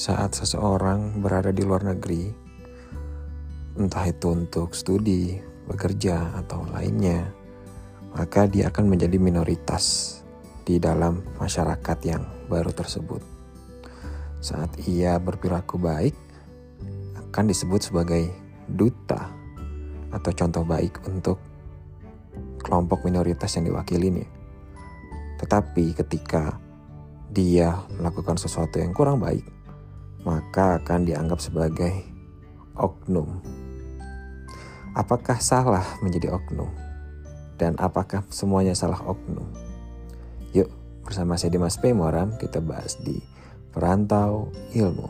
saat seseorang berada di luar negeri, entah itu untuk studi, bekerja, atau lainnya, maka dia akan menjadi minoritas di dalam masyarakat yang baru tersebut. Saat ia berperilaku baik, akan disebut sebagai duta atau contoh baik untuk kelompok minoritas yang diwakilinya. Tetapi ketika dia melakukan sesuatu yang kurang baik, maka akan dianggap sebagai oknum. Apakah salah menjadi oknum? Dan apakah semuanya salah oknum? Yuk, bersama saya Dimas P. Moram, kita bahas di Perantau Ilmu.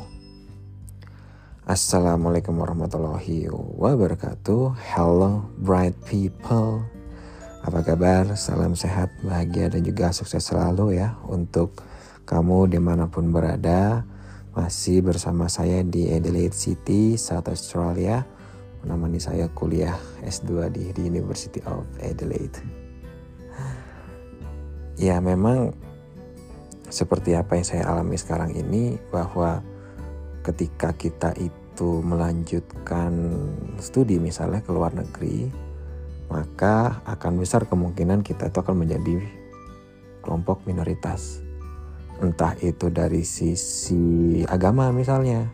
Assalamualaikum warahmatullahi wabarakatuh. Hello bright people. Apa kabar? Salam sehat, bahagia, dan juga sukses selalu ya untuk kamu di mana pun berada masih bersama saya di Adelaide City, South Australia, menemani saya kuliah S2 di, di University of Adelaide. Ya memang seperti apa yang saya alami sekarang ini bahwa ketika kita itu melanjutkan studi misalnya ke luar negeri, maka akan besar kemungkinan kita itu akan menjadi kelompok minoritas entah itu dari sisi agama misalnya.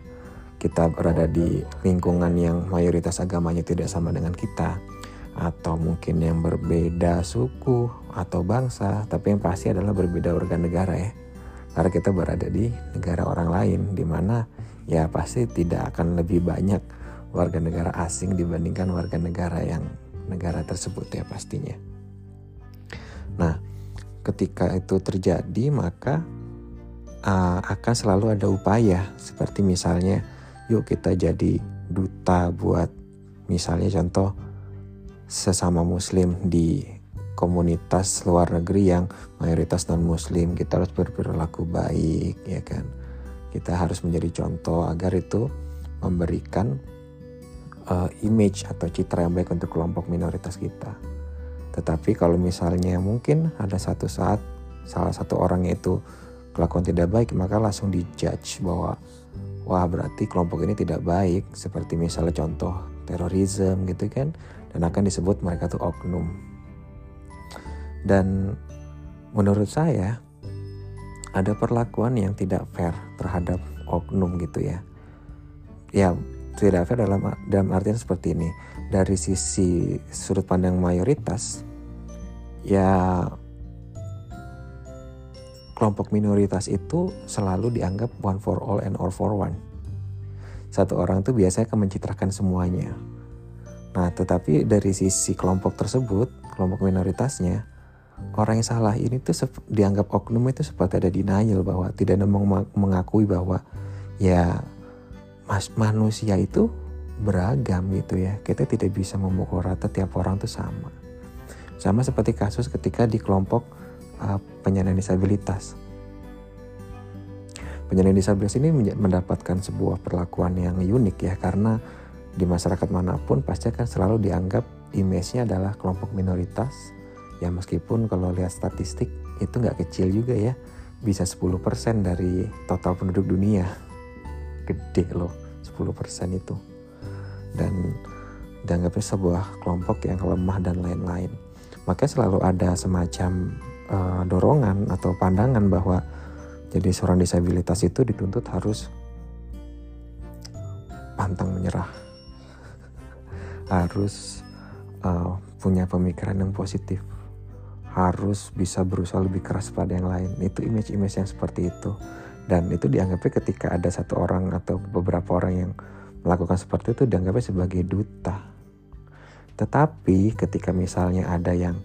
Kita berada di lingkungan yang mayoritas agamanya tidak sama dengan kita. Atau mungkin yang berbeda suku atau bangsa tapi yang pasti adalah berbeda warga negara ya. Karena kita berada di negara orang lain di mana ya pasti tidak akan lebih banyak warga negara asing dibandingkan warga negara yang negara tersebut ya pastinya. Nah, ketika itu terjadi maka uh, akan selalu ada upaya. Seperti misalnya yuk kita jadi duta buat misalnya contoh sesama muslim di komunitas luar negeri yang mayoritas non muslim kita harus berperilaku baik ya kan? Kita harus menjadi contoh agar itu memberikan uh, image atau citra yang baik untuk kelompok minoritas kita. Tetapi kalau misalnya mungkin ada satu saat salah satu orang itu kelakuan tidak baik maka langsung dijudge bahwa wah berarti kelompok ini tidak baik. Seperti misalnya contoh terorisme gitu kan dan akan disebut mereka tuh oknum. Dan menurut saya ada perlakuan yang tidak fair terhadap oknum gitu ya. Ya tidak fair dalam dalam artian seperti ini. Dari sisi sudut pandang mayoritas ya kelompok minoritas itu selalu dianggap one for all and all for one. Satu orang itu biasanya akan mencitrakan semuanya. Nah, tetapi dari sisi kelompok tersebut, kelompok minoritasnya, orang yang salah ini tuh dianggap oknum itu seperti ada denial bahwa tidak mengakui bahwa ya mas manusia itu beragam gitu ya. Kita tidak bisa memukul rata tiap orang tuh sama. Sama seperti kasus ketika di kelompok uh, penyandang disabilitas. Penyandang disabilitas ini mendapatkan sebuah perlakuan yang unik ya karena di masyarakat mana pun pasti akan selalu dianggap image-nya adalah kelompok minoritas. Ya meskipun kalau lihat statistik itu nggak kecil juga ya. Bisa 10% dari total penduduk dunia. Gede loh 10% itu. Dan dianggapnya sebuah kelompok yang lemah dan lain-lain. Maka selalu ada semacam uh, dorongan atau pandangan bahwa jadi seorang disabilitas itu dituntut harus pantang menyerah, harus uh, punya pemikiran yang positif, harus bisa berusaha lebih keras pada yang lain. Itu image-image yang seperti itu. Dan itu dianggapnya ketika ada satu orang atau beberapa orang yang melakukan seperti itu dianggapnya sebagai duta. Tetapi ketika misalnya ada yang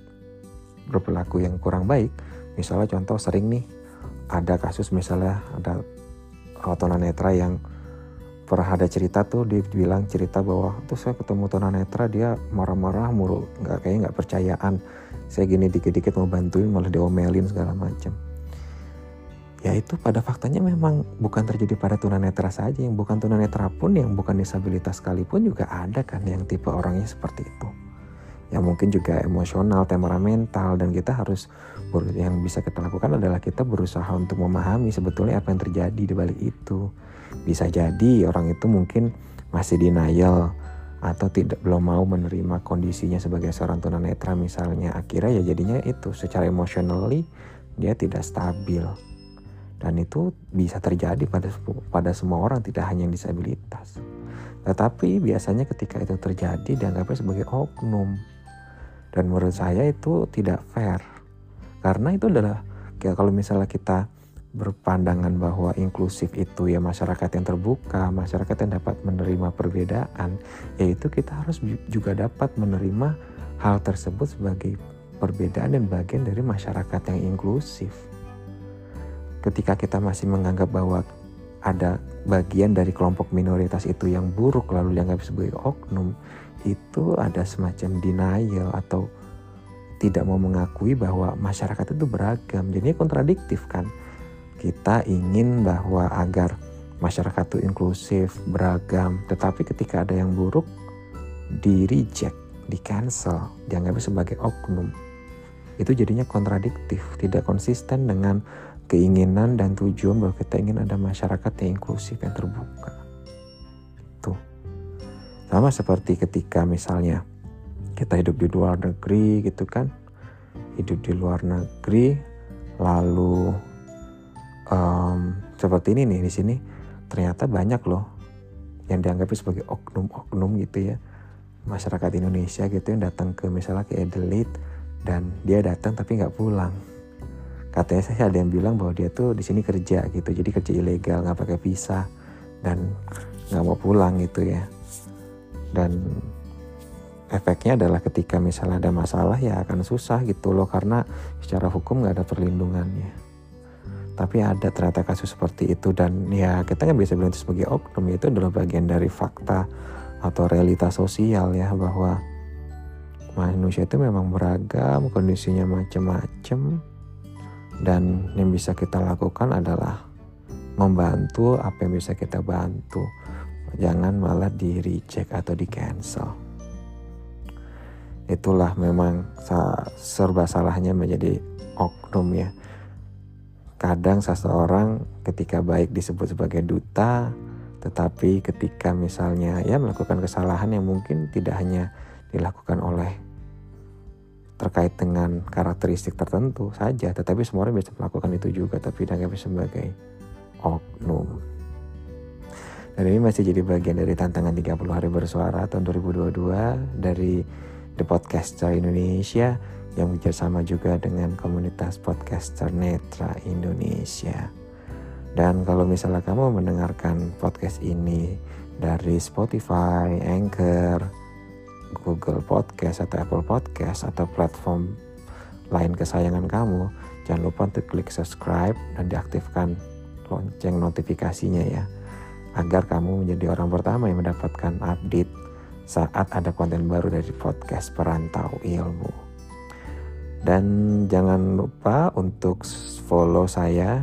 berperilaku yang kurang baik misalnya contoh sering nih ada kasus misalnya ada tunanetra yang pernah ada cerita tuh dia bilang cerita bahwa tuh saya ketemu tunanetra dia marah-marah mulu nggak kayak nggak percayaan. Saya gini dikit-dikit mau bantuin malah diomelin segala macam. Ya itu pada faktanya memang bukan terjadi pada tunanetra saja yang bukan tunanetra pun yang bukan disabilitas sekalipun juga ada kan yang tipe orangnya seperti itu yang mungkin juga emosional, temperamental dan kita harus yang bisa kita lakukan adalah kita berusaha untuk memahami sebetulnya apa yang terjadi di balik itu. Bisa jadi orang itu mungkin masih denial atau tidak belum mau menerima kondisinya sebagai seorang tunanetra misalnya. Akhirnya ya jadinya itu secara emotionally dia tidak stabil. Dan itu bisa terjadi pada pada semua orang tidak hanya yang disabilitas. Tetapi biasanya ketika itu terjadi dianggapnya sebagai oknum dan menurut saya itu tidak fair karena itu adalah ya kalau misalnya kita berpandangan bahwa inklusif itu ya masyarakat yang terbuka, masyarakat yang dapat menerima perbedaan, yaitu kita harus juga dapat menerima hal tersebut sebagai perbedaan dan bagian dari masyarakat yang inklusif. Ketika kita masih menganggap bahwa ada bagian dari kelompok minoritas itu yang buruk lalu dianggap sebagai oknum, itu ada semacam denial atau tidak mau mengakui bahwa masyarakat itu beragam. Jadi kontradiktif kan kita ingin bahwa agar masyarakat itu inklusif, beragam, tetapi ketika ada yang buruk, di reject, di cancel, dianggap sebagai oknum. Itu jadinya kontradiktif, tidak konsisten dengan keinginan dan tujuan bahwa kita ingin ada masyarakat yang inklusif, yang terbuka. Sama seperti ketika misalnya kita hidup di luar negeri gitu kan, hidup di luar negeri, lalu um, seperti ini nih di sini ternyata banyak loh yang dianggap sebagai oknum-oknum gitu ya. Masyarakat Indonesia gitu yang datang ke misalnya ke Adelaide dan dia datang tapi nggak pulang. Katanya saya ada yang bilang bahwa dia tuh di sini kerja gitu jadi kerja ilegal nggak pakai visa dan nggak mau pulang gitu ya dan efeknya adalah ketika misalnya ada masalah ya akan susah gitu loh. Karena secara hukum nggak ada perlindungannya. Tapi ada ternyata kasus seperti itu. Dan ya kita nggak bisa bilang itu sebagai oknum. Itu adalah bagian dari fakta atau realitas sosial ya bahwa manusia itu memang beragam kondisinya macam-macam. Dan yang bisa kita lakukan adalah membantu apa yang bisa kita bantu jangan malah di reject atau di cancel itulah memang serba salahnya menjadi oknum ya Kadang seseorang ketika baik disebut sebagai duta, tetapi ketika misalnya ya melakukan kesalahan yang mungkin tidak hanya dilakukan oleh terkait dengan karakteristik tertentu saja, tetapi semua orang bisa melakukan itu juga, tapi dianggap sebagai oknum. Dan ini masih jadi bagian dari tantangan 30 hari bersuara tahun 2022 dari The Podcaster Indonesia yang bekerjasama juga dengan komunitas podcaster Netra Indonesia. Dan kalau misalnya kamu mendengarkan podcast ini dari Spotify, Anchor, Google Podcast atau Apple Podcast atau platform lain kesayangan kamu, jangan lupa untuk klik subscribe dan diaktifkan lonceng notifikasinya ya. Agar kamu menjadi orang pertama yang mendapatkan update saat ada konten baru dari podcast Perantau Ilmu. Dan jangan lupa untuk follow saya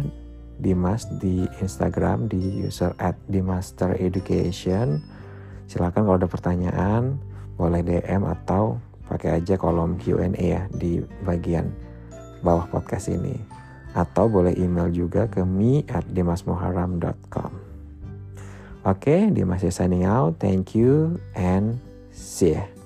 Dimas di Instagram di user at Dimaster Education. Silahkan kalau ada pertanyaan boleh DM atau pakai aja kolom Q&A ya di bagian bawah podcast ini. Atau boleh email juga ke me at dimasmuharam.com. Oke, okay, Dimas signing out. Thank you and see ya.